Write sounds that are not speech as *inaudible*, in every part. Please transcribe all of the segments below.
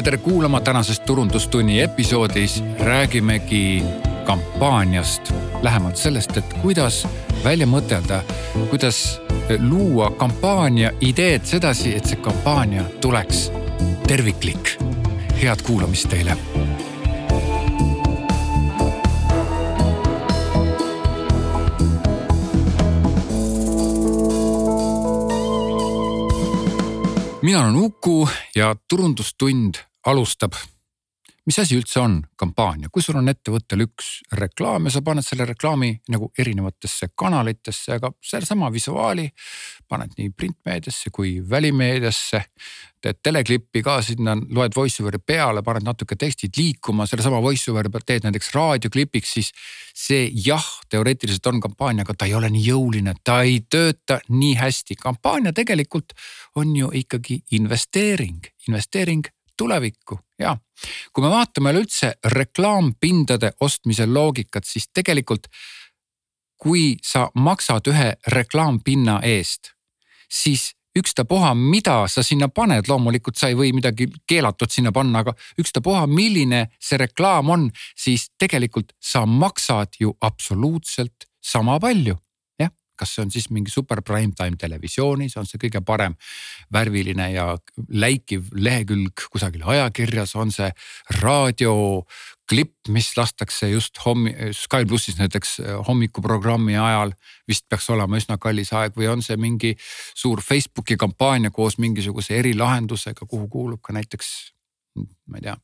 ja tere kuulama tänases Turundustunni episoodis räägimegi kampaaniast. lähemalt sellest, et kuidas välja mõtelda, kuidas luua kampaania ideed sedasi, et see kampaania tuleks terviklik. head kuulamist teile mina olen Uku ja turundustund alustab. mis asi üldse on kampaania, kui sul on ettevõttel üks reklaam ja sa paned selle reklaami nagu erinevatesse kanalitesse, aga sedasama visuaali paned nii printmeediasse kui välimeediasse. teed teleklippi ka sinna, loed voice over'i peale, paned natuke tekstid liikuma, sellesama voice over'i pealt teed näiteks raadioklipiks, siis see jah, teoreetiliselt on kampaania, aga ta ei ole nii jõuline, ta ei tööta nii hästi. kampaania tegelikult on ju ikkagi investeering, investeering tulevikku ja kui me vaatame üleüldse reklaampindade ostmise loogikat, siis tegelikult kui sa maksad ühe reklaampinna eest, siis ükstapuha, mida sa sinna paned, loomulikult sa ei või midagi keelatud sinna panna, aga ükstapuha, milline see reklaam on, siis tegelikult sa maksad ju absoluutselt sama palju kas see on siis mingi super prime time televisioonis, on see kõige parem värviline ja läikiv lehekülg kusagil ajakirjas, on see raadioklipp, mis lastakse just hommi-, Sky plussis näiteks eh, hommikuprogrammi ajal. vist peaks olema üsna kallis aeg või on see mingi suur Facebooki kampaania koos mingisuguse erilahendusega, kuhu kuulub ka näiteks ma ei tea,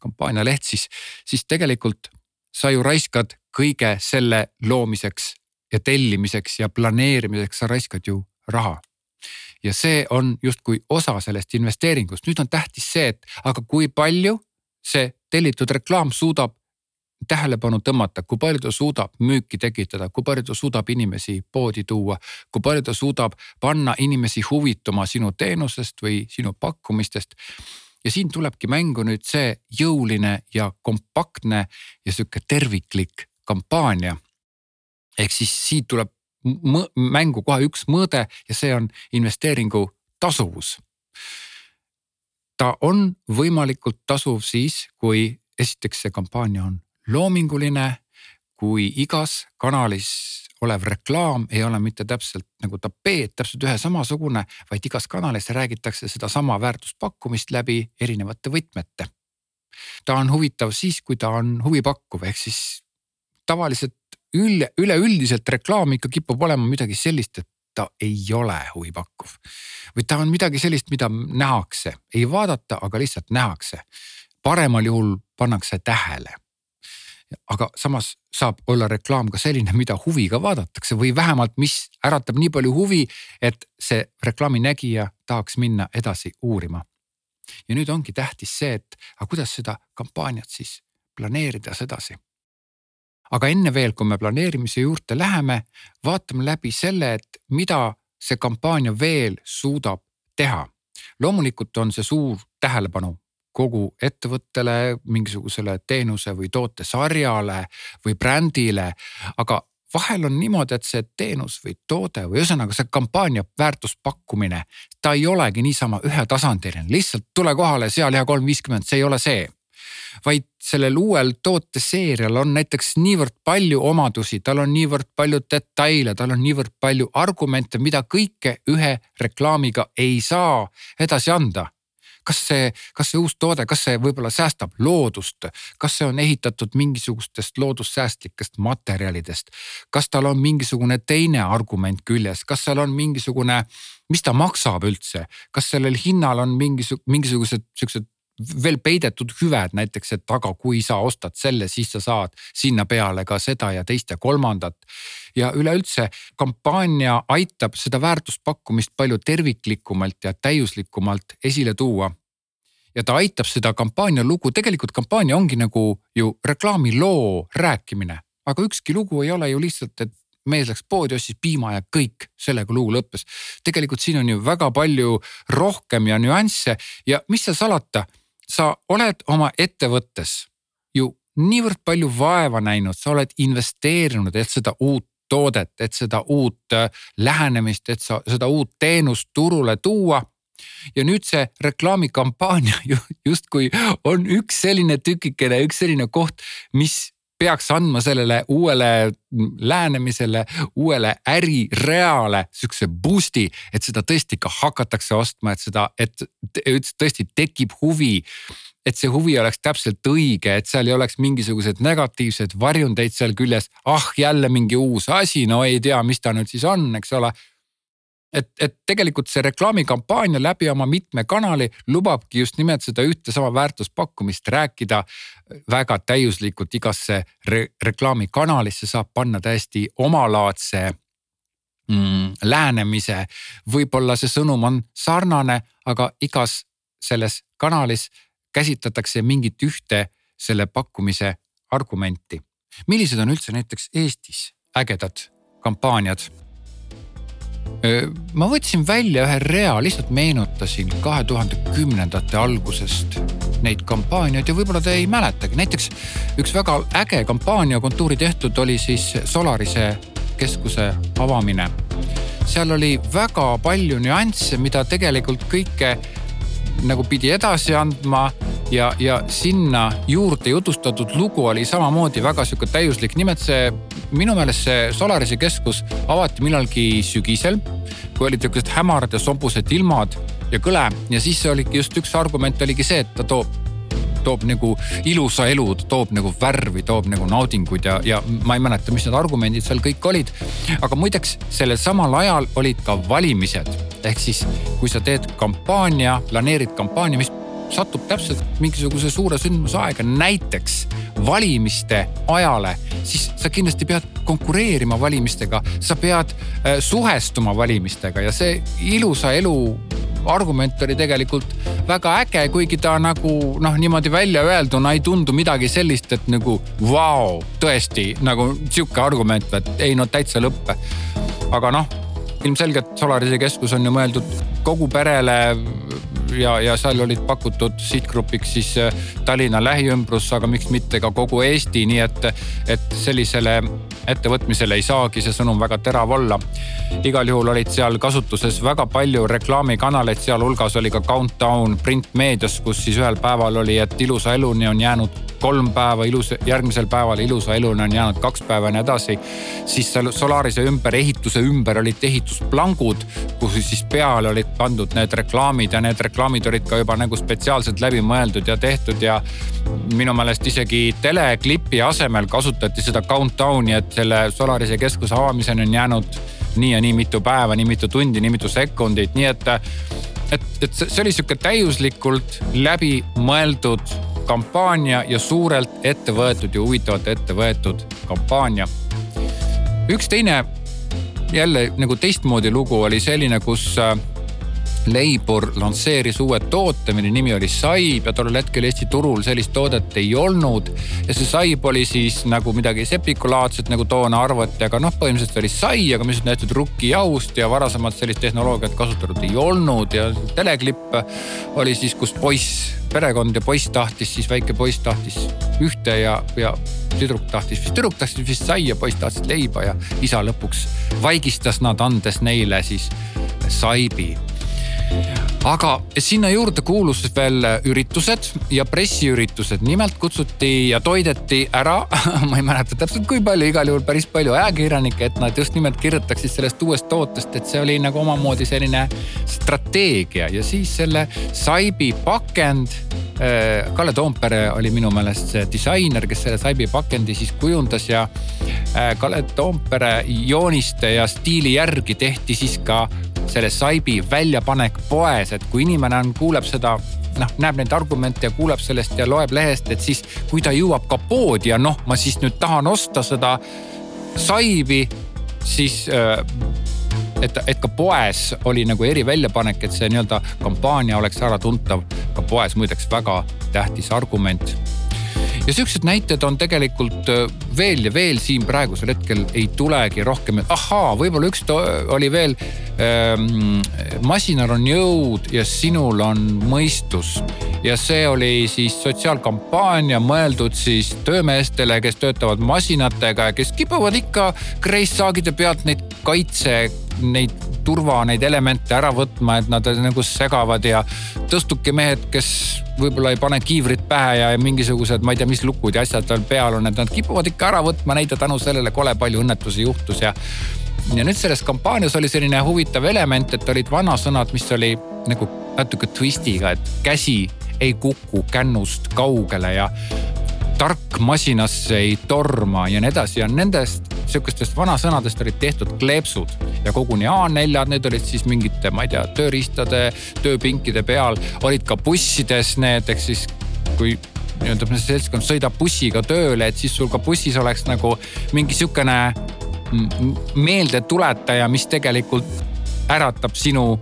kampaanialeht, siis, siis tegelikult sa ju raiskad kõige selle loomiseks ja tellimiseks ja planeerimiseks sa raiskad ju raha. ja see on justkui osa sellest investeeringust, nüüd on tähtis see, et aga kui palju see tellitud reklaam suudab tähelepanu tõmmata, kui palju ta suudab müüki tekitada, kui palju ta suudab inimesi poodi tuua, kui palju ta suudab panna inimesi huvituma sinu teenusest või sinu pakkumistest. ja siin tulebki mängu nüüd see jõuline ja kompaktne ja sihuke terviklik kampaania ehk siis siit tuleb mängu kohe üks mõõde ja see on investeeringu tasuvus. ta on võimalikult tasuv siis, kui esiteks see kampaania on loominguline, kui igas kanalis olev reklaam ei ole mitte täpselt nagu tapeet, täpselt ühe samasugune, vaid igas kanalis räägitakse sedasama väärtuspakkumist läbi erinevate võtmete. ta on huvitav siis, kui ta on huvipakkuv, ehk siis tavaliselt üle, üleüldiselt reklaam ikka kipub olema midagi sellist, et ta ei ole huvipakkuv. või ta on midagi sellist, mida nähakse, ei vaadata, aga lihtsalt nähakse. paremal juhul pannakse tähele. aga samas saab olla reklaam ka selline, mida huviga vaadatakse või vähemalt, mis äratab nii palju huvi, et see reklaami nägija tahaks minna edasi uurima. ja nüüd ongi tähtis see, et aga kuidas seda kampaaniat siis planeerida sedasi aga enne veel, kui me planeerimise juurde läheme, vaatame läbi selle, et mida see kampaania veel suudab teha. loomulikult on see suur tähelepanu kogu ettevõttele, mingisugusele teenuse või tootesarjale või brändile, aga vahel on niimoodi, et see teenus või toode või ühesõnaga see kampaania väärtuspakkumine, ta ei olegi niisama ühetasandiline, lihtsalt tule kohale, sealiha kolm viiskümmend, see ei ole see vaid sellel uuel tooteseerial on näiteks niivõrd palju omadusi, tal on niivõrd palju detaile, tal on niivõrd palju argumente, mida kõike ühe reklaamiga ei saa edasi anda. Kas see, kas see uus toode, kas see võib-olla säästab loodust, kas see on ehitatud mingisugustest loodussäästlikest materjalidest, kas tal on mingisugune teine argument küljes, kas seal on mingisugune, mis ta maksab üldse, kas sellel hinnal on mingisugused, mingisugused siuksed veel peidetud hüved näiteks, et aga kui sa ostad selle, siis sa saad sinna peale ka seda ja teist ja kolmandat. ja üleüldse kampaania aitab seda väärtuspakkumist palju terviklikumalt ja täiuslikumalt esile tuua ja ta aitab seda kampaania lugu, tegelikult kampaania ongi nagu ju reklaamiloo rääkimine, aga ükski lugu ei ole ju lihtsalt, et mees läks poodi, ostis piima ja kõik, sellega lugu lõppes. tegelikult siin on ju väga palju rohkem ja nüansse ja mis seal salata sa oled oma ettevõttes ju niivõrd palju vaeva näinud, sa oled investeerinud, et seda uut toodet, et seda uut äh, lähenemist, et sa seda uut teenust turule tuua. ja nüüd see reklaamikampaania *laughs* justkui on üks selline tükikene, üks selline koht, mis peaks andma sellele uuele lähenemisele, uuele ärireale sihukese boost'i, et seda tõesti ka hakatakse ostma, et seda, et tõesti tekib huvi et see huvi oleks täpselt õige, et seal ei oleks mingisuguseid negatiivseid varjundeid seal küljes. ah, jälle mingi uus asi, no ei tea, mis ta nüüd siis on, eks ole et, et tegelikult see reklaamikampaania läbi oma mitme kanali lubabki just nimelt seda ühte sama väärtuspakkumist rääkida väga täiuslikult igasse re reklaamikanalisse saab panna täiesti omalaadse mm, lähenemise. võib-olla see sõnum on sarnane, aga igas selles kanalis käsitletakse mingit ühte selle pakkumise argumenti. millised on üldse näiteks Eestis ägedad kampaaniad? Ma võtsin välja ühe rea, lihtsalt meenutasin kahe tuhande kümnendate algusest neid kampaaniaid ja võib-olla te ei mäletagi, näiteks üks väga äge kampaania kontuuri tehtud oli siis Solarise keskuse avamine. seal oli väga palju nüansse, mida tegelikult kõike nagu pidi edasi andma ja, ja sinna juurde jutustatud lugu oli samamoodi väga sihuke täiuslik. nimelt see, minu meelest see Solarise keskus avati millalgi sügisel, kui olid niisugused hämarad ja sobused ilmad ja kõle ja siis oligi just üks argument oligi see, et ta toob toob nagu ilusa elu, toob nagu värvi, toob nagu naudinguid ja, ja ma ei mäleta, mis need argumendid seal kõik olid. aga muideks sellel samal ajal olid ka valimised ehk siis, kui sa teed kampaania, planeerid kampaania, mis satub täpselt mingisuguse suure sündmuse aega, näiteks valimiste ajale, siis sa kindlasti pead konkureerima valimistega, sa pead äh, suhestuma valimistega ja see ilusa elu argument oli tegelikult väga äge, kuigi ta nagu noh, niimoodi välja öelduna ei tundu midagi sellist, et nagu vau wow,, tõesti nagu sihuke argument, et ei no täitsa lõppe. aga noh, ilmselgelt Solarise keskus on ju mõeldud kogu perele ja, ja seal olid pakutud sihtgrupiks siis äh, Tallinna lähiümbrus, aga miks mitte ka kogu Eesti, nii et, et sellisele ettevõtmisele ei saagi see sõnum väga terav olla. igal juhul olid seal kasutuses väga palju reklaamikanaleid, sealhulgas oli ka Countdown printmeedias, kus siis ühel päeval oli, et ilusa eluni on jäänud kolm päeva ilus, järgmisel päeval ilusa eluni on jäänud kaks päeva ja nii edasi. siis seal Solarise ümber, ehituse ümber olid ehitusplangud, kuhu siis peale olid pandud need reklaamid ja need reklaamid olid ka juba nagu spetsiaalselt läbi mõeldud ja tehtud ja minu meelest isegi teleklipi asemel kasutati seda countdown'i, et selle Solarise keskuse avamiseni on jäänud nii ja nii mitu päeva, nii mitu tundi, nii mitu sekundit, nii et et, et see oli sihuke täiuslikult läbimõeldud kampaania ja suurelt ette võetud ja huvitavalt ette võetud kampaania. üks teine jälle nagu teistmoodi lugu oli selline, kus äh, Leibur lansseeris uue toote, mille nimi oli Saib ja tollel hetkel Eesti turul sellist toodet ei olnud. ja see Saib oli siis nagu midagi sepikulaadset, nagu toona arvati, aga noh, põhimõtteliselt oli sai, aga mis on tehtud rukkijahust ja varasemalt sellist tehnoloogiat kasutatud ei olnud ja teleklipp oli siis, kus poiss, perekond ja poiss tahtis, siis väike poiss tahtis ühte ja, ja tüdruk tahtis vist, tüdruk tahtis vist saia, poiss tahtis leiba ja isa lõpuks vaigistas nad, andes neile siis saibi aga sinna juurde kuulus veel üritused ja pressiüritused, nimelt kutsuti ja toideti ära *laughs* ma ei mäleta täpselt, kui palju, igal juhul päris palju ajakirjanikke, et nad just nimelt kirjutaksid sellest uuest tootest, et see oli nagu omamoodi selline strateegia. Ja siis selle Saibi pakend äh, Kalle Toompere oli minu meelest see disainer, kes selle Saibi pakendi siis kujundas ja äh, Kalle Toompere jooniste ja stiili järgi tehti siis ka selle saibi väljapanek poes, et kui inimene on, kuuleb seda noh, näeb neid argumente ja kuuleb sellest ja loeb lehest, et siis kui ta jõuab ka poodi ja noh, ma siis nüüd tahan osta seda saibi, siis äh, et, et ka poes oli nagu eriväljapanek, et see nii-öelda kampaania oleks äratuntav ka poes, muideks väga tähtis argument ja siuksed näited on tegelikult äh, veel ja veel siin praegusel hetkel ei tulegi rohkem, et ahaa, võib-olla üks oli veel ähm,. masinal on jõud ja sinul on mõistus ja see oli siis sotsiaalkampaania mõeldud siis töömeestele, kes töötavad masinatega ja kes kipuvad ikka kreissaagide pealt neid kaitse neid turva, neid elemente ära võtma, et nad nagu segavad ja tõstukimehed, kes võib-olla ei pane kiivrit pähe ja mingisugused, ma ei tea, mis lukud ja asjad tal peal on, et nad kipuvad ikka ära võtma neid ja tänu sellele kole palju õnnetusi juhtus ja ja nüüd selles kampaanias oli selline huvitav element, et olid vanasõnad, mis oli nagu natuke twist'iga, et käsi ei kuku kännust kaugele ja tark masinasse ei torma ja nii edasi ja nendest sihukestest vanasõnadest olid tehtud kleepsud ja koguni A4-d, need olid siis mingite, ma ei tea, tööriistade, tööpinkide peal, olid ka bussides need, ehk siis kui nii-öelda seltskond sõidab bussiga tööle, et siis sul ka bussis oleks nagu mingi sihukene meeldetuletaja, mis tegelikult äratab sinu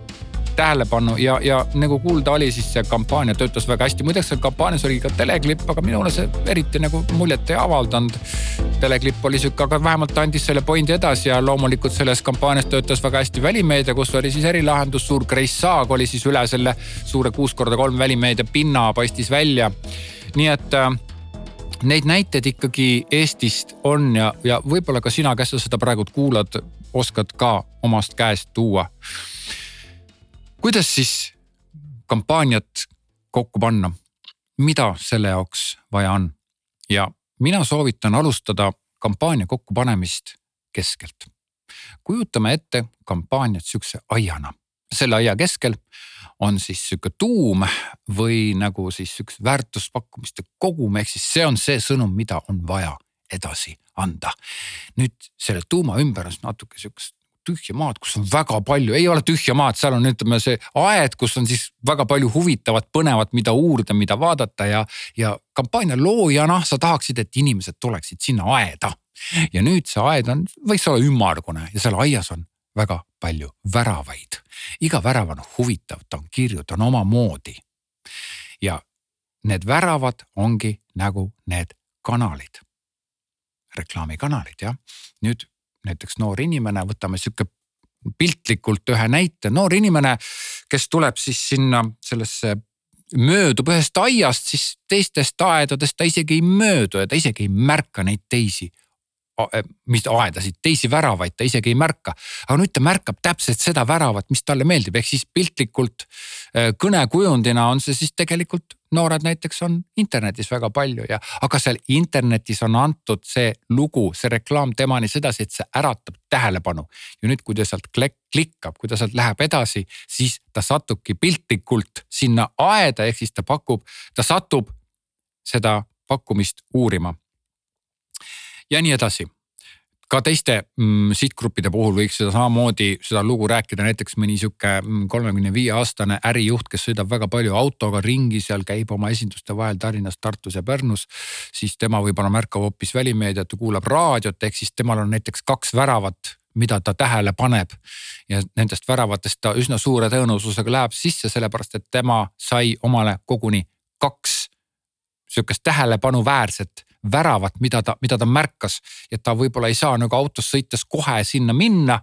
tähelepanu ja, ja nagu kuulda oli, siis see kampaania töötas väga hästi. muideks seal kampaanias oli ka teleklipp, aga minule see eriti nagu muljet ei avaldanud. teleklipp oli sihuke, aga vähemalt andis selle pointi edasi ja loomulikult selles kampaanias töötas väga hästi välimeedia, kus oli siis erilahendus, suur kreissaag oli siis üle selle suure kuus korda kolm välimeedia pinna paistis välja. nii et äh, neid näiteid ikkagi Eestist on ja, ja võib-olla ka sina, kes sa seda praegu kuulad, oskad ka omast käest tuua. Kuidas siis kampaaniat kokku panna? mida selle jaoks vaja on? ja mina soovitan alustada kampaania kokkupanemist keskelt. kujutame ette kampaaniat sihukese aiana. selle aia keskel on siis sihuke tuum või nagu siis üks väärtuspakkumiste kogum, ehk siis see on see sõnum, mida on vaja edasi anda. nüüd selle tuuma ümber on natuke sihukest tühja maad, kus on väga palju, ei ole tühja maad, seal on ütleme see aed, kus on siis väga palju huvitavat, põnevat, mida uurida, mida vaadata ja, ja kampaania loojana sa tahaksid, et inimesed tuleksid sinna aeda. ja nüüd see aed on, võiks olla ümmargune ja seal aias on väga palju väravaid. iga värav on huvitav, ta on kirju, ta on omamoodi. ja need väravad ongi nagu need kanalid, reklaamikanalid jah. nüüd näiteks noor inimene, võtame sihuke piltlikult ühe näite, noor inimene, kes tuleb siis sinna sellesse möödub ühest aiast, siis teistest aedadest ta isegi ei möödu ja ta isegi ei märka neid teisi Eh, mis aedasid, teisi väravaid ta isegi ei märka. aga nüüd ta märkab täpselt seda väravat, mis talle meeldib, ehk siis piltlikult eh, kõnekujundina on see siis tegelikult noored näiteks on internetis väga palju ja, aga seal internetis on antud see lugu, see reklaam temani sedasi, et see äratab tähelepanu. ja nüüd, kui ta sealt klikkab, kui ta sealt läheb edasi, siis ta satubki piltlikult sinna aeda, ehk siis ta pakub, ta satub seda pakkumist uurima ja nii edasi ka teiste mm, sihtgruppide puhul võiks seda samamoodi seda lugu rääkida, näiteks mõni sihuke mm, kolmekümne viie aastane ärijuht, kes sõidab väga palju autoga ringi, seal käib oma esinduste vahel Tallinnas, Tartus ja Pärnus. siis tema võib-olla märkab hoopis välimeediat, kuulab raadiot, ehk siis temal on näiteks kaks väravat mida ta tähele paneb. ja nendest väravatest ta üsna suure tõenäosusega läheb sisse, sellepärast et tema sai omale koguni kaks sihukest tähelepanuväärset väravat, mida ta, mida ta märkas. ja ta võib-olla ei saa nagu autos sõites kohe sinna minna.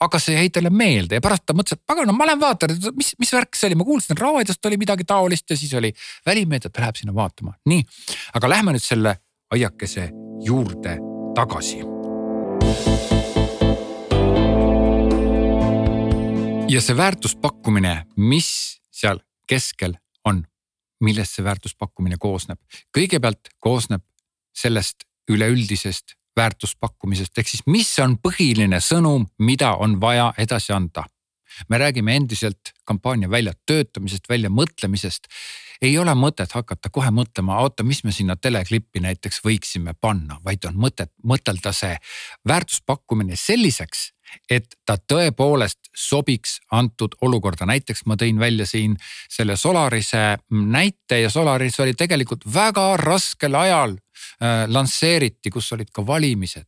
aga see jäi talle meelde ja pärast ta mõtles, et pagan, no ma lähen vaatan, mis, mis värk see oli, ma kuulsin, et raadiost oli midagi taolist ja siis oli välimeedia, ta läheb sinna vaatama. nii, aga lähme nüüd selle aiakese juurde tagasi. ja see väärtuspakkumine, mis seal keskel on millest see väärtuspakkumine koosneb? kõigepealt koosneb sellest üleüldisest väärtuspakkumisest, ehk siis mis on põhiline sõnum, mida on vaja edasi anda. me räägime endiselt kampaania väljatöötamisest, väljamõtlemisest. ei ole mõtet hakata kohe mõtlema, oota, mis me sinna teleklippi näiteks võiksime panna, vaid on mõtet mõtelda see väärtuspakkumine selliseks, et ta tõepoolest sobiks antud olukorda. näiteks ma tõin välja siin selle Solarise näite ja Solaris oli tegelikult väga raskel ajal äh, lansseeriti, kus olid ka valimised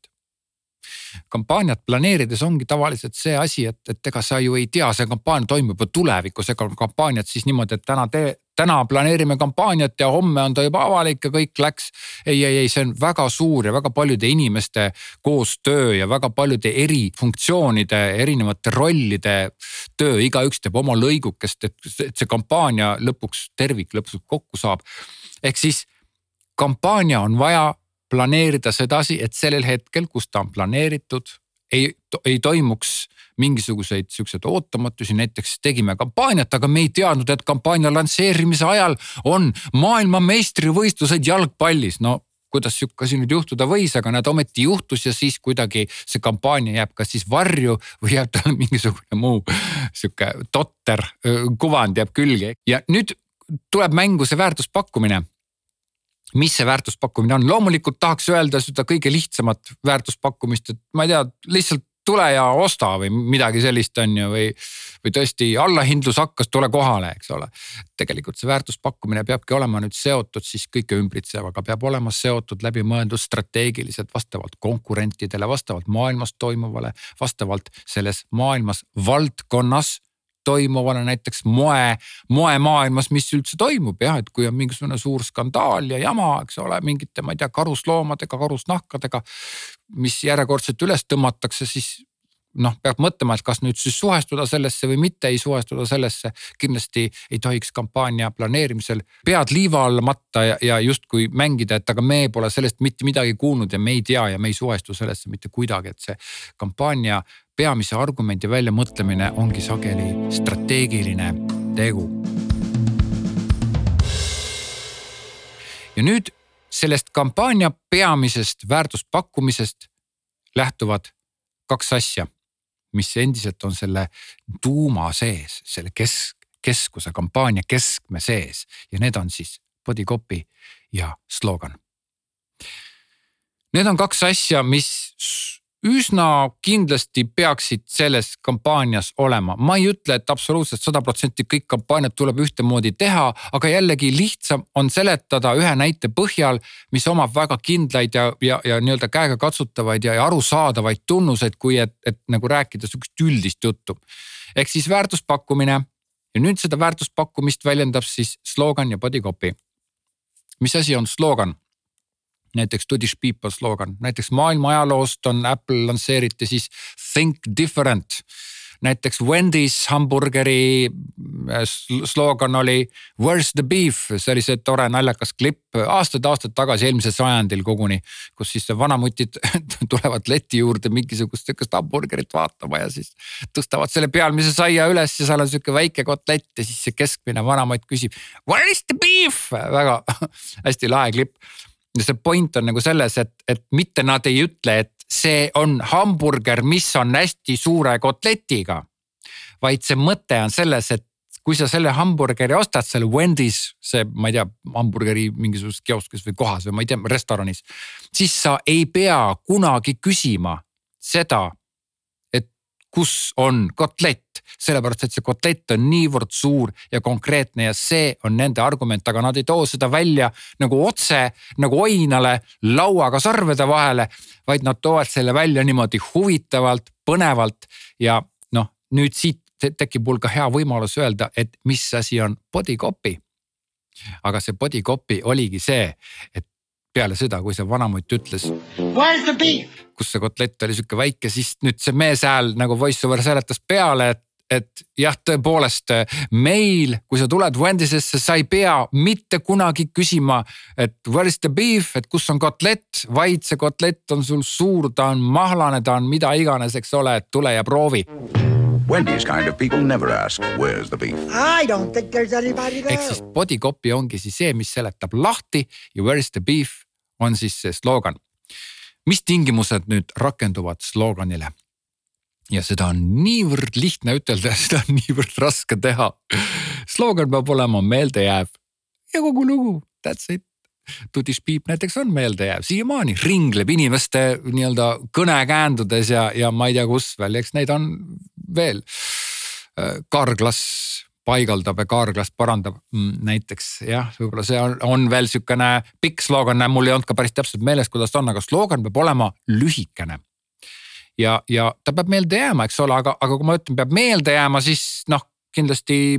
kampaaniat planeerides ongi tavaliselt see asi, et, et ega sa ju ei tea, see kampaania toimub ju tulevikus, ega kampaaniat siis niimoodi, et täna tee, täna planeerime kampaaniat ja homme on ta juba avalik ja kõik läks. ei, ei, ei, see on väga suur ja väga paljude inimeste koostöö ja väga paljude eri funktsioonide, erinevate rollide töö, igaüks teeb oma lõigukest, et, see kampaania lõpuks tervik lõpuks kokku saab. ehk siis kampaania on vaja planeerida sedasi, et sellel hetkel, kus ta on planeeritud, ei, ei toimuks mingisuguseid siukseid ootamatusi, näiteks tegime kampaaniat, aga me ei teadnud, et kampaania lansseerimise ajal on maailmameistrivõistlused jalgpallis, no kuidas sihuke asi nüüd juhtuda võis, aga näed ometi juhtus ja siis kuidagi see kampaania jääb kas siis varju või jääb talle *laughs* mingisugune muu sihuke totter kuvand jääb külge. Ja nüüd tuleb mängu see väärtuspakkumine mis see väärtuspakkumine on, loomulikult tahaks öelda seda kõige lihtsamat väärtuspakkumist, et ma ei tea, lihtsalt tule ja osta või midagi sellist, on ju, või. või tõesti allahindlus hakkas, tule kohale, eks ole. tegelikult see väärtuspakkumine peabki olema nüüd seotud siis kõike ümbritsevaga, peab olema seotud läbimõeldud strateegiliselt vastavalt konkurentidele, vastavalt maailmas toimuvale, vastavalt selles maailmas valdkonnas toimuvale näiteks moe, moemaailmas, mis üldse toimub jah, et kui on mingisugune suur skandaal ja jama, eks ole, mingite, ma ei tea, karusloomadega, karusnahkadega. mis järjekordselt üles tõmmatakse, siis noh, peab mõtlema, et kas nüüd siis suhestuda sellesse või mitte ei suhestuda sellesse. kindlasti ei tohiks kampaania planeerimisel pead liiva alla matta ja, ja justkui mängida, et aga me pole sellest mitte midagi kuulnud ja me ei tea ja me ei suhestu sellesse mitte kuidagi, et see kampaania peamise argumendi väljamõtlemine ongi sageli strateegiline tegu. ja nüüd sellest kampaania peamisest väärtuspakkumisest lähtuvad kaks asja, mis endiselt on selle tuuma sees, selle kesk, keskuse kampaania keskme sees ja need on siis body copy ja slogan. Need on kaks asja, mis üsna kindlasti peaksid selles kampaanias olema. ma ei ütle, et absoluutselt sada protsenti kõik kampaaniad tuleb ühtemoodi teha, aga jällegi lihtsam on seletada ühe näite põhjal, mis omab väga kindlaid ja, ja, ja nii-öelda käegakatsutavaid ja, ja arusaadavaid tunnuseid, kui et, et nagu rääkida sihukest üldist juttu. ehk siis väärtuspakkumine ja nüüd seda väärtuspakkumist väljendab siis slogan ja body copy. mis asi on slogan? Näiteks To Dish People slogan, näiteks maailma ajaloost on Apple lansseeriti siis Think Different. näiteks Wendy's hamburgeri äh, slogan oli Where's the beef, see oli see tore naljakas klipp aastaid-aastaid tagasi, eelmisel sajandil koguni. kus siis vanamutid *laughs* tulevad leti juurde mingisugust sihukest hamburgerit vaatama ja siis tõstavad selle pealmise saia üles ja seal on sihuke väike kotlett ja siis see keskmine vanamutt küsib. Where is the beef, väga *laughs* hästi lahe klipp see point on nagu selles, et, et mitte nad ei ütle, et see on hamburger, mis on hästi suure kotletiga. vaid see mõte on selles, et kui sa selle hamburgeri ostad seal Wendy's, see, ma ei tea, hamburgeri mingisuguses kioskis või kohas või ma ei tea, restoranis. siis sa ei pea kunagi küsima seda, kus on kotlett sellepärast et see kotlett on niivõrd suur ja konkreetne ja see on nende argument, aga nad ei too seda välja nagu otse nagu oinale lauaga sarvede vahele. vaid nad toovad selle välja niimoodi huvitavalt, põnevalt ja noh, nüüd siit tekib mul ka hea võimalus öelda, et mis asi on body copy. aga see body copy oligi see, et peale seda, kui see vanamutt ütles. kus see kotlett oli sihuke väike, siis nüüd see meeshääl nagu voice over seletas peale, et et jah, tõepoolest meil, kui sa tuled Wendy'sesse, sa ei pea mitte kunagi küsima, et where is the beef, et kus on kotlett, vaid see kotlett on sul suur, ta on mahlane, ta on mida iganes, eks ole, et tule ja proovi. Wendy's kind of people never ask where's the beef. I don't think there's anybody there. ehk siis body copy ongi siis see, mis seletab lahti ja where is the beef on siis see slogan. mis tingimused nüüd rakenduvad sloganile? ja seda on niivõrd lihtne ütelda ja seda on niivõrd raske teha. slogan peab olema meeldejääv ja kogu lugu, that's it. Tudiš Piip näiteks on meeldejääv, siiamaani ringleb inimeste nii-öelda kõnekäändudes ja, ja ma ei tea, kus veel, eks neid on veel. Kaarglas paigaldab ja Kaarglas parandab mm, näiteks jah, võib-olla see on, on veel sihukene pikk slogan, mul ei olnud ka päris täpselt meeles, kuidas ta on, aga slogan peab olema lühikene ja, ja ta peab meelde jääma, eks ole, aga, aga kui ma ütlen, peab meelde jääma, siis noh kindlasti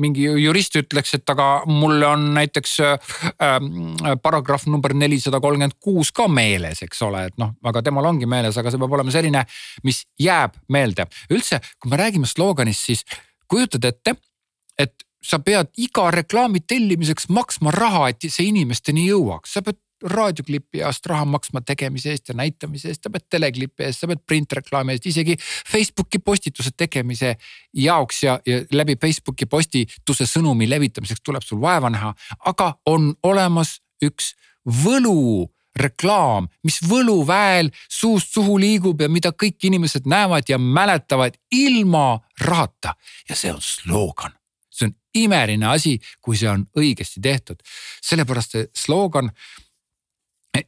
mingi jurist ütleks, et aga mul on näiteks äh, paragrahv number nelisada kolmkümmend kuus ka meeles, eks ole, et noh, aga temal ongi meeles, aga see peab olema selline, mis jääb meelde. üldse, kui me räägime sloganist, siis kujutad ette, et sa pead iga reklaami tellimiseks maksma raha, et see inimesteni jõuaks, sa pead raadioklipi eest raha maksma tegemise eest ja näitamise eest, sa pead teleklipi eest, sa pead printreklaami eest, isegi Facebooki postituse tegemise jaoks ja, ja läbi Facebooki postituse sõnumi levitamiseks tuleb sul vaeva näha. aga on olemas üks võlureklaam, mis võluväel suust suhu liigub ja mida kõik inimesed näevad ja mäletavad ilma rahata. Ja see on on imeline asi, kui see on õigesti tehtud, sellepärast see sloogan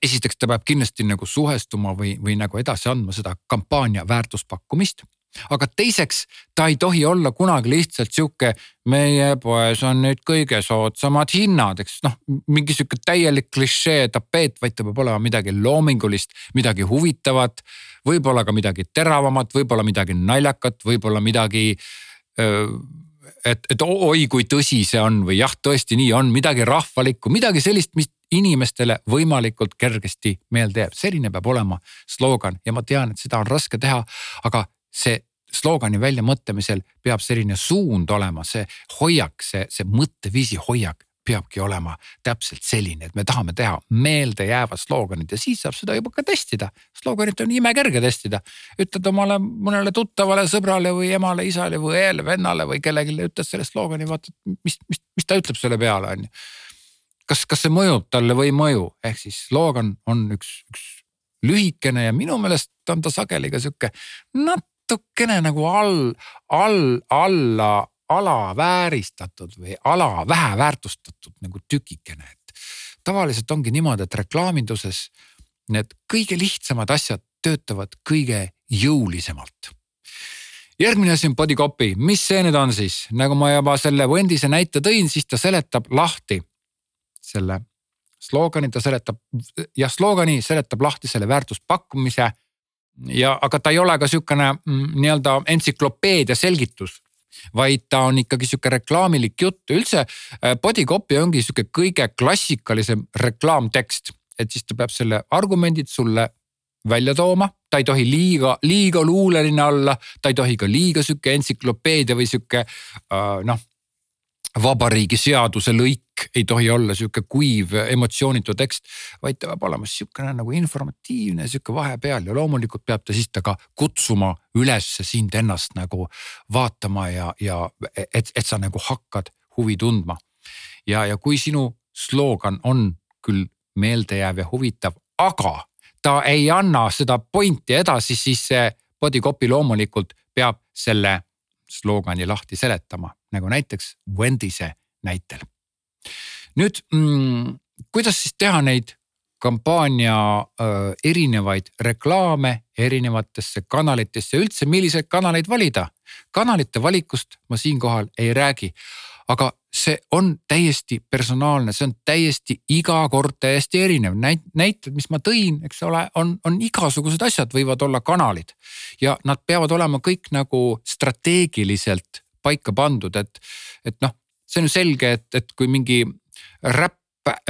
esiteks ta peab kindlasti nagu suhestuma või, või nagu edasi andma seda kampaania väärtuspakkumist. aga teiseks, ta ei tohi olla kunagi lihtsalt sihuke, meie poes on nüüd kõige soodsamad hinnad, eks noh, mingi sihuke täielik klišee tapeet, vaid ta peab olema midagi loomingulist, midagi huvitavat. võib-olla ka midagi teravamat, võib-olla midagi naljakat, võib-olla midagi öö, et, et oi, kui tõsi see on või jah, tõesti nii on, midagi rahvalikku, midagi sellist, mis inimestele võimalikult kergesti meelde jääb, selline peab olema slogan ja ma tean, et seda on raske teha, aga see sloogani väljamõtlemisel peab selline suund olema, see hoiak, see, see mõtteviisi hoiak peabki olema täpselt selline, et me tahame teha meeldejäävad slooganid ja siis saab seda juba ka testida. slooganit on imekerge testida, ütled omale mõnele tuttavale sõbrale või emale, isale või õele, vennale või kellelegi ütled selle sloogani, vaatad, mis, mis, mis ta ütleb selle peale on ju. kas, kas see mõjub talle või ei mõju, ehk siis sloogan on üks, üks lühikene ja minu meelest on ta sageli ka sihuke natukene nagu all, all, alla alavääristatud või ala väheväärtustatud nagu tükikene, et tavaliselt ongi niimoodi, et reklaaminduses need kõige lihtsamad asjad töötavad kõige jõulisemalt. järgmine asi on body copy, mis see nüüd on siis, nagu ma juba selle Wendise näite tõin, siis ta seletab lahti selle sloogani, ta seletab, jah, sloogani seletab lahti selle väärtuspakkumise. Ja, aga ta ei ole ka sihukene mm, nii-öelda entsüklopeedia selgitus vaid ta on ikkagi sihuke reklaamilik jutt, üldse äh, body copy ongi sihuke kõige klassikalisem reklaamtekst, et siis ta peab selle argumendid sulle välja tooma, ta ei tohi liiga, liiga luuleline olla, ta ei tohi ka liiga sihuke entsüklopeedia või sihuke äh, noh vabariigi seaduse lõik ei tohi olla sihuke kuiv emotsioonitu tekst, vaid ta peab olema sihukene nagu informatiivne, sihuke vahepeal ja loomulikult peab ta siis ta ka kutsuma üles sind ennast nagu vaatama ja, ja et, et sa nagu hakkad huvi tundma. ja, ja kui sinu sloogan on küll meeldejääv ja huvitav, aga ta ei anna seda pointi edasi, siis see body copy loomulikult peab selle sloogani lahti seletama, nagu näiteks Wendise näitel. Nüüd mm, kuidas siis teha neid kampaania äh, erinevaid reklaame erinevatesse kanalitesse, üldse milliseid kanaleid valida. kanalite valikust ma siinkohal ei räägi, aga see on täiesti personaalne, see on täiesti iga kord täiesti erinev. näit-, näited, mis ma tõin, eks ole, on, on igasugused asjad võivad olla kanalid ja nad peavad olema kõik nagu strateegiliselt paika pandud, et, et noh, see on ju selge, et, et kui mingi räpp,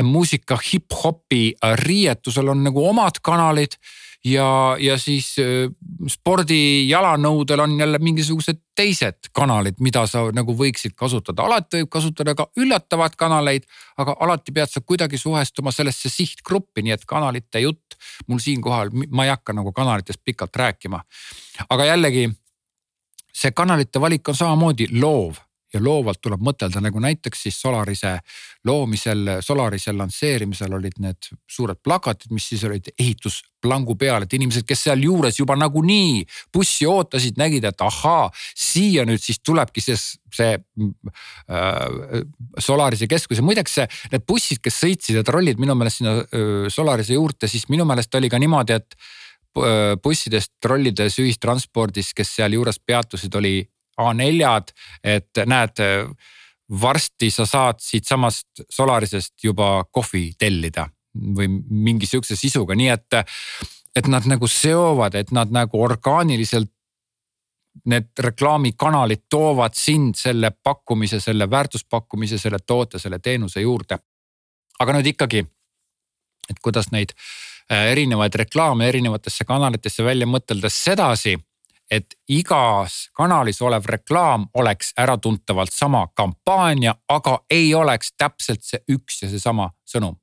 muusika, hip-hopi riietusel on nagu omad kanalid ja, ja siis äh, spordi jalanõudel on jälle mingisugused teised kanalid, mida sa nagu võiksid kasutada, alati võib kasutada ka üllatavaid kanaleid, aga alati pead sa kuidagi suhestuma sellesse sihtgruppi, nii et kanalite jutt. Mul siinkohal, ma ei hakka nagu kanalitest pikalt rääkima. aga jällegi see kanalite valik on samamoodi loov ja loovalt tuleb mõtelda, nagu näiteks siis Solarise loomisel, Solarise lansseerimisel olid need suured plakatid, mis siis olid ehitusplangu peal, et inimesed, kes sealjuures juba nagunii bussi ootasid, nägid, et ahaa, siia nüüd siis tulebki see, see äh, Solarise keskus. Ja muideks see, need bussid, kes sõitsid ja trollid minu meelest sinna äh, Solarise juurde, siis minu meelest oli ka niimoodi, et äh, bussidest, trollides, ühistranspordis, kes sealjuures peatusid, oli A4-d, et näed, varsti sa saad siitsamast Solarisest juba kohvi tellida või mingi sihukese sisuga, nii et, et nad nagu seovad, et nad nagu orgaaniliselt need reklaamikanalid toovad sind selle pakkumise, selle väärtuspakkumise, selle toote, selle teenuse juurde. aga nüüd ikkagi, et kuidas neid äh, erinevaid reklaame erinevatesse kanalitesse välja mõtelda sedasi et igas kanalis olev reklaam oleks äratuntavalt sama kampaania, aga ei oleks täpselt see üks ja seesama sõnum.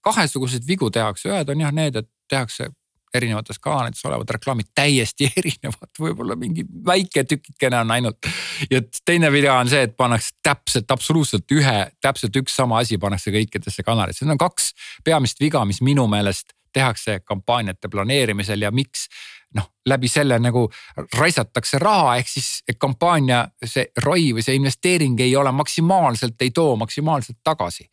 kahesuguseid vigu tehakse, ühed on jah need, et tehakse erinevates kanalites olevad reklaamid täiesti *laughs* erinevad, võib-olla mingi väike tükikene on ainult. ja teine video on see, et pannakse täpselt, absoluutselt ühe, täpselt üks sama asi pannakse kõikidesse kanalitesse, need on kaks peamist viga, mis minu meelest tehakse kampaaniate planeerimisel ja miks noh, läbi selle nagu raisatakse raha, ehk siis kampaania see ROI või see investeering ei ole maksimaalselt, ei too maksimaalselt tagasi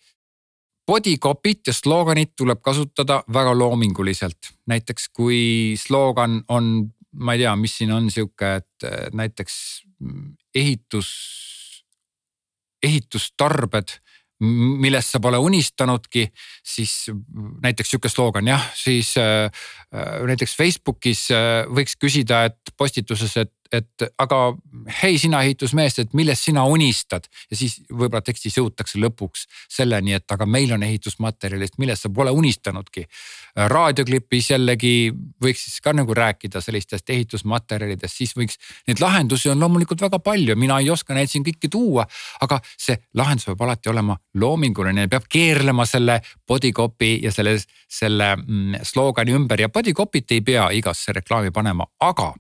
body copy't ja sloganit tuleb kasutada väga loominguliselt. näiteks kui slogan on, ma ei tea, mis siin on sihuke, et näiteks ehitus, ehitustarbed millest sa pole unistanudki, siis näiteks sihuke slogan jah, siis äh, äh näiteks Facebookis äh, võiks küsida, et postituses, et et aga hei, sina ehitusmees, et millest sina unistad ja siis võib-olla tekstis jõutakse lõpuks selleni, et aga meil on ehitusmaterjalist, millest sa pole unistanudki. raadioklipis jällegi võiks siis ka nagu rääkida sellistest ehitusmaterjalidest, siis võiks, neid lahendusi on loomulikult väga palju, mina ei oska neid siin kõiki tuua, aga see lahendus peab alati olema loominguline, peab keerlema selle body copy ja selle, selle mm, slogan'i ümber ja body copy't ei pea igasse reklaami panema, aga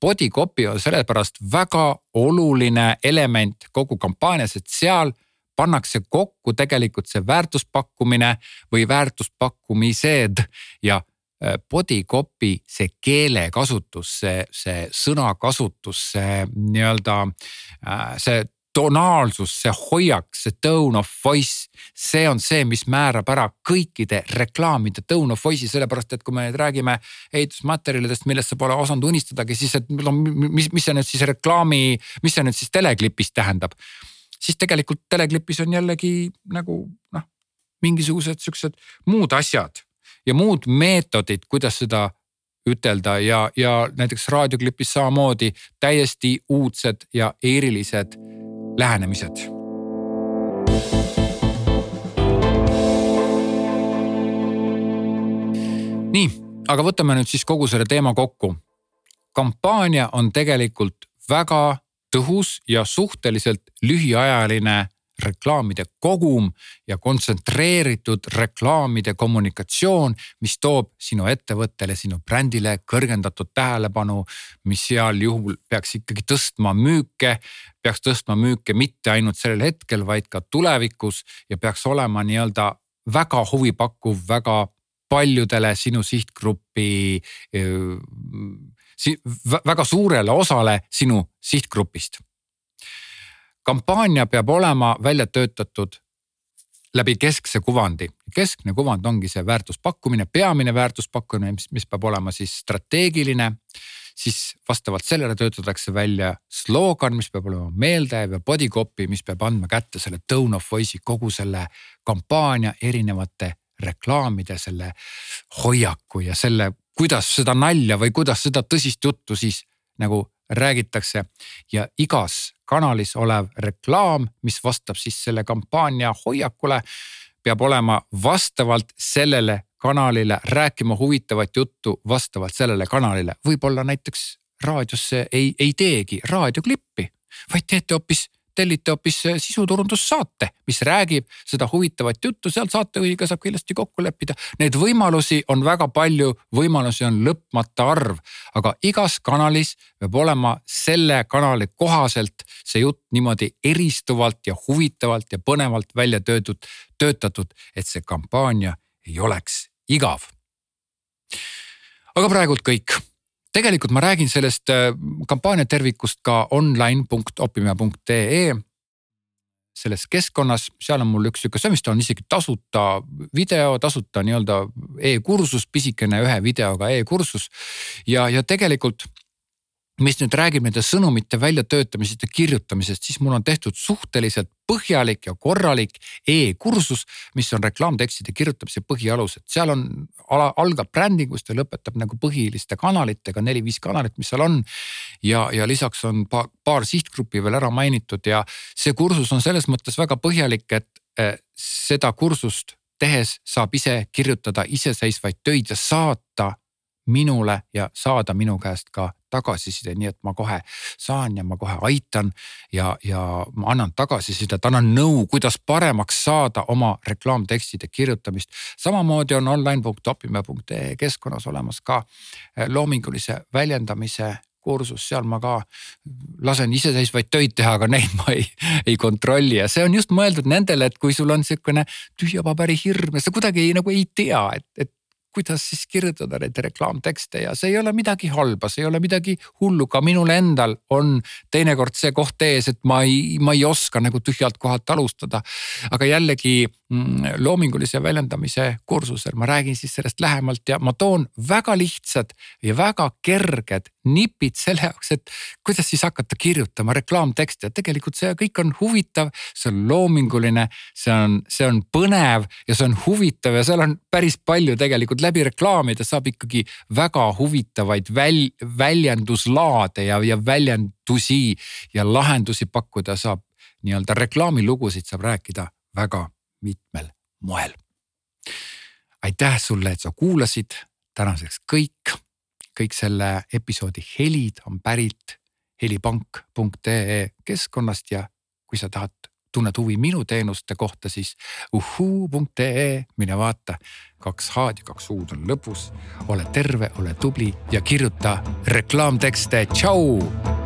Body copy on sellepärast väga oluline element kogu kampaanias, et seal pannakse kokku tegelikult see väärtuspakkumine või väärtuspakkumised ja äh, body copy, see keelekasutus, see, see sõnakasutus, see nii-öelda äh, see tonaalsus, see hoiak, see tone of voice, see on see, mis määrab ära kõikide reklaamide tone of voice'i, sellepärast et kui me nüüd räägime ehitusmaterjalidest, millest sa pole osanud unistadagi, siis et no mis, mis see nüüd siis reklaami, mis see nüüd siis teleklipis tähendab. siis tegelikult teleklipis on jällegi nagu noh, mingisugused siuksed muud asjad ja muud meetodid, kuidas seda ütelda ja, ja näiteks raadioklipis samamoodi täiesti uudsed ja erilised lähenemised. nii, aga võtame nüüd siis kogu selle teema kokku. kampaania on tegelikult väga tõhus ja suhteliselt lühiajaline reklaamide kogum ja kontsentreeritud reklaamide kommunikatsioon, mis toob sinu ettevõttele, sinu brändile kõrgendatud tähelepanu, mis heal juhul peaks ikkagi tõstma müüke, peaks tõstma müüke mitte ainult sellel hetkel, vaid ka tulevikus ja peaks olema nii-öelda väga huvipakkuv, väga paljudele sinu sihtgrupi väga suurele osale sinu sihtgrupist kampaania peab olema välja töötatud läbi keskse kuvandi. keskne kuvand ongi see väärtuspakkumine, peamine väärtuspakkumine, mis, mis peab olema siis strateegiline. siis vastavalt sellele töötatakse välja slogan, mis peab olema meeldejääv ja body copy, mis peab andma kätte selle tone of voice'i kogu selle kampaania erinevate reklaamide, selle hoiaku ja selle, kuidas seda nalja või kuidas seda tõsist juttu siis nagu räägitakse ja igas kanalis olev reklaam, mis vastab siis selle kampaania hoiakule, peab olema vastavalt sellele kanalile rääkima huvitavat juttu vastavalt sellele kanalile, võib-olla näiteks raadiosse ei, ei teegi raadioklippi, vaid teete hoopis tellite hoopis sisuturundussaate, mis räägib seda huvitavat juttu, seal saatejuhiga saab kindlasti kokku leppida. Neid võimalusi on väga palju, võimalusi on lõpmata arv, aga igas kanalis peab olema selle kanali kohaselt see jutt niimoodi eristuvalt ja huvitavalt ja põnevalt välja töötud, töötatud, et see kampaania ei oleks igav. aga praegult kõik tegelikult ma räägin sellest äh, kampaania tervikust ka online.opime.ee selles keskkonnas, seal on mul üks sihuke, see vist on isegi tasuta video, tasuta nii-öelda e-kursus, pisikene ühe videoga e-kursus. ja, ja tegelikult mis nüüd räägib nende sõnumite väljatöötamisest ja kirjutamisest, siis mul on tehtud suhteliselt põhjalik ja korralik e-kursus, mis on reklaamtekstide kirjutamise põhialused. seal on, algab brändingust ja lõpetab nagu põhiliste kanalitega, neli-viis kanalit, mis seal on. ja, ja lisaks on paar, paar sihtgruppi veel ära mainitud ja see kursus on selles mõttes väga põhjalik, et eh, seda kursust tehes saab ise kirjutada iseseisvaid töid ja saata minule ja saada minu käest ka tagasiside, nii et ma kohe saan ja ma kohe aitan ja, ja ma annan tagasisidet, annan nõu, kuidas paremaks saada oma reklaamtekstide kirjutamist. samamoodi on online.opimäe.ee keskkonnas olemas ka eh, loomingulise väljendamise kursus, seal ma ka lasen iseseisvaid töid teha, aga neid ma ei, ei kontrolli ja see on just mõeldud nendele, et kui sul on sihukene tühja paberi hirm ja sa kuidagi ei, nagu ei tea, et, et kuidas siis kirjutada neid reklaamtekste ja see ei ole midagi halba, see ei ole midagi hullu, ka minul endal on teinekord see koht ees, et ma ei, ma ei oska nagu tühjalt kohalt alustada. aga jällegi mm, loomingulise väljendamise kursusel ma räägin siis sellest lähemalt ja ma toon väga lihtsad ja väga kerged nipid selle jaoks, et kuidas siis hakata kirjutama reklaamtekste, et tegelikult see kõik on huvitav, see on loominguline, see on, see on põnev ja see on huvitav ja seal on päris palju tegelikult läbi reklaamide saab ikkagi väga huvitavaid väl-, väljenduslaade ja, ja väljendusi ja lahendusi pakkuda saab. nii-öelda reklaamilugusid saab rääkida väga mitmel moel. aitäh sulle, et sa kuulasid, tänaseks kõik. Kõik selle episoodi helid on pärit helipank.ee keskkonnast ja kui sa tahad tunned huvi minu teenuste kohta, siis uhuu.ee, mine vaata. kaks H-d ja kaks U-d on lõpus. ole terve, ole tubli ja kirjuta reklaamtekste, tšau